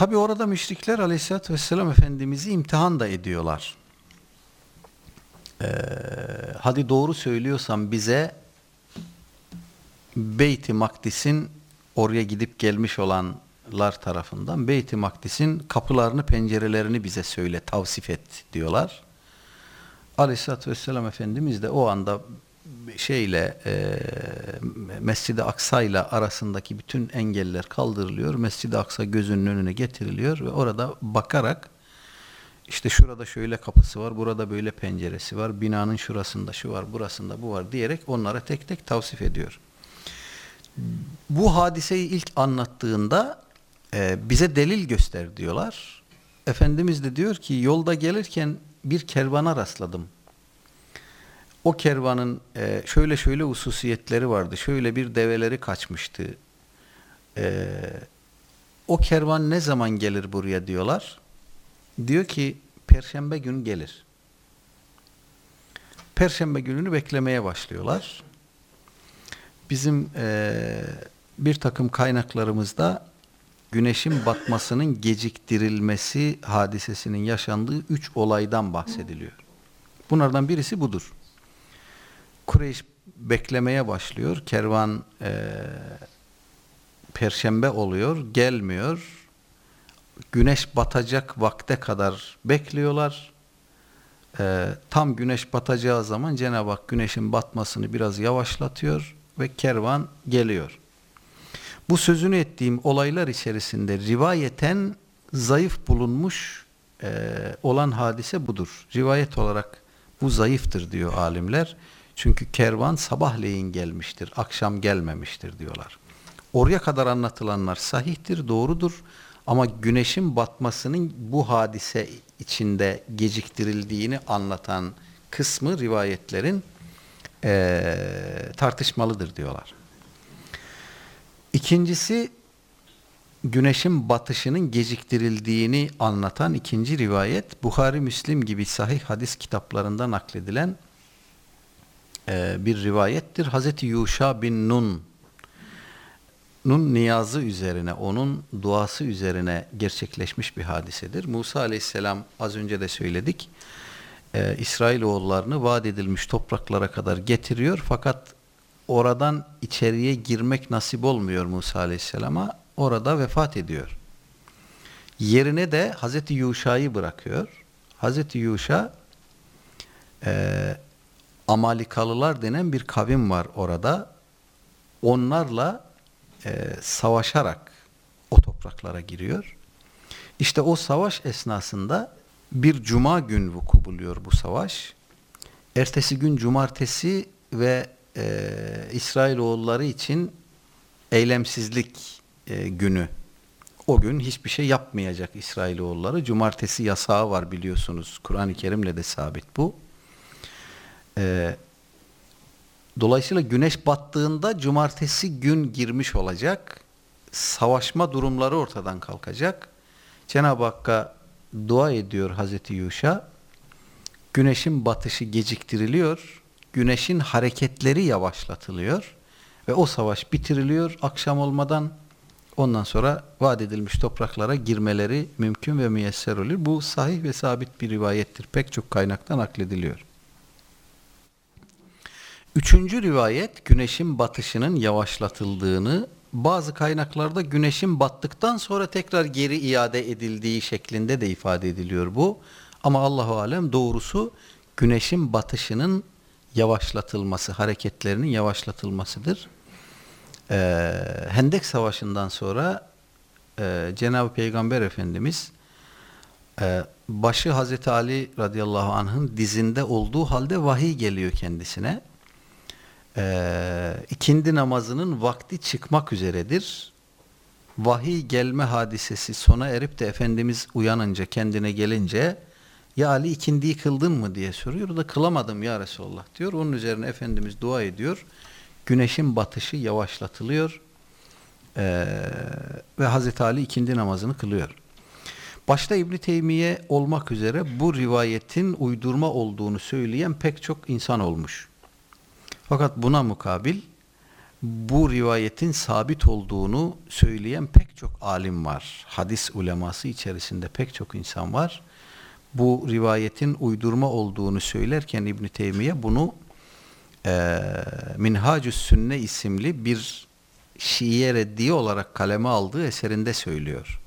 Tabi orada müşrikler aleyhissalatü vesselam Efendimiz'i imtihan da ediyorlar. Ee, hadi doğru söylüyorsan bize Beyt-i Makdis'in oraya gidip gelmiş olanlar tarafından Beyt-i Makdis'in kapılarını pencerelerini bize söyle tavsif et diyorlar. Aleyhisselatü Vesselam Efendimiz de o anda şeyle e, Mescid-i Aksa ile arasındaki bütün engeller kaldırılıyor. Mescid-i Aksa gözünün önüne getiriliyor ve orada bakarak işte şurada şöyle kapısı var, burada böyle penceresi var, binanın şurasında şu var, burasında bu var diyerek onlara tek tek tavsif ediyor. Bu hadiseyi ilk anlattığında e, bize delil göster diyorlar. Efendimiz de diyor ki yolda gelirken bir kervana rastladım. O kervanın e, şöyle şöyle hususiyetleri vardı. Şöyle bir develeri kaçmıştı. E, o kervan ne zaman gelir buraya diyorlar. Diyor ki perşembe günü gelir. Perşembe gününü beklemeye başlıyorlar. Bizim e, bir takım kaynaklarımızda güneşin batmasının geciktirilmesi hadisesinin yaşandığı üç olaydan bahsediliyor. Bunlardan birisi budur. Kureyş beklemeye başlıyor. Kervan e, perşembe oluyor, gelmiyor. Güneş batacak vakte kadar bekliyorlar. E, tam güneş batacağı zaman Cenab-ı Hak güneşin batmasını biraz yavaşlatıyor ve kervan geliyor. Bu sözünü ettiğim olaylar içerisinde rivayeten zayıf bulunmuş e, olan hadise budur. Rivayet olarak bu zayıftır diyor alimler. Çünkü kervan sabahleyin gelmiştir, akşam gelmemiştir diyorlar. Oraya kadar anlatılanlar sahihtir, doğrudur. Ama güneşin batmasının bu hadise içinde geciktirildiğini anlatan kısmı rivayetlerin e, tartışmalıdır diyorlar. İkincisi güneşin batışının geciktirildiğini anlatan ikinci rivayet Bukhari Müslim gibi sahih hadis kitaplarında nakledilen e, bir rivayettir. Hazreti Yuşa bin Nun Nun niyazı üzerine, onun duası üzerine gerçekleşmiş bir hadisedir. Musa aleyhisselam az önce de söyledik. E, İsrailoğullarını vaat edilmiş topraklara kadar getiriyor fakat oradan içeriye girmek nasip olmuyor Musa aleyhisselama. Orada vefat ediyor. Yerine de Hazreti Yuşa'yı bırakıyor. Hazreti Yuşa e, Amalikalılar denen bir kavim var orada. Onlarla e, savaşarak o topraklara giriyor. İşte o savaş esnasında bir cuma gün vuku buluyor bu savaş. Ertesi gün cumartesi ve e, İsrailoğulları için eylemsizlik e, günü. O gün hiçbir şey yapmayacak İsrailoğulları. Cumartesi yasağı var biliyorsunuz. Kur'an-ı Kerim'le de sabit bu. E, dolayısıyla güneş battığında cumartesi gün girmiş olacak. Savaşma durumları ortadan kalkacak. Cenab-ı Hakk'a dua ediyor Hazreti Yuşa. Güneşin batışı geciktiriliyor güneşin hareketleri yavaşlatılıyor ve o savaş bitiriliyor akşam olmadan ondan sonra vaat edilmiş topraklara girmeleri mümkün ve müyesser olur. Bu sahih ve sabit bir rivayettir. Pek çok kaynaktan naklediliyor. Üçüncü rivayet güneşin batışının yavaşlatıldığını bazı kaynaklarda güneşin battıktan sonra tekrar geri iade edildiği şeklinde de ifade ediliyor bu. Ama Allahu alem doğrusu güneşin batışının yavaşlatılması, hareketlerinin yavaşlatılmasıdır. Ee, Hendek Savaşı'ndan sonra e, Cenab-ı Peygamber Efendimiz e, başı Hazreti Ali radıyallahu anh'ın dizinde olduğu halde vahiy geliyor kendisine. E, ikindi namazının vakti çıkmak üzeredir. Vahiy gelme hadisesi sona erip de Efendimiz uyanınca, kendine gelince ya Ali ikindiyi kıldın mı diye soruyor. O da kılamadım ya Resulallah diyor. Onun üzerine Efendimiz dua ediyor. Güneşin batışı yavaşlatılıyor. Ee, ve Hazreti Ali ikindi namazını kılıyor. Başta İbn Teymiye olmak üzere bu rivayetin uydurma olduğunu söyleyen pek çok insan olmuş. Fakat buna mukabil bu rivayetin sabit olduğunu söyleyen pek çok alim var. Hadis uleması içerisinde pek çok insan var. Bu rivayetin uydurma olduğunu söylerken İbn Teymiye bunu e, Minhacus Sünne isimli bir Şiiye reddiye olarak kaleme aldığı eserinde söylüyor.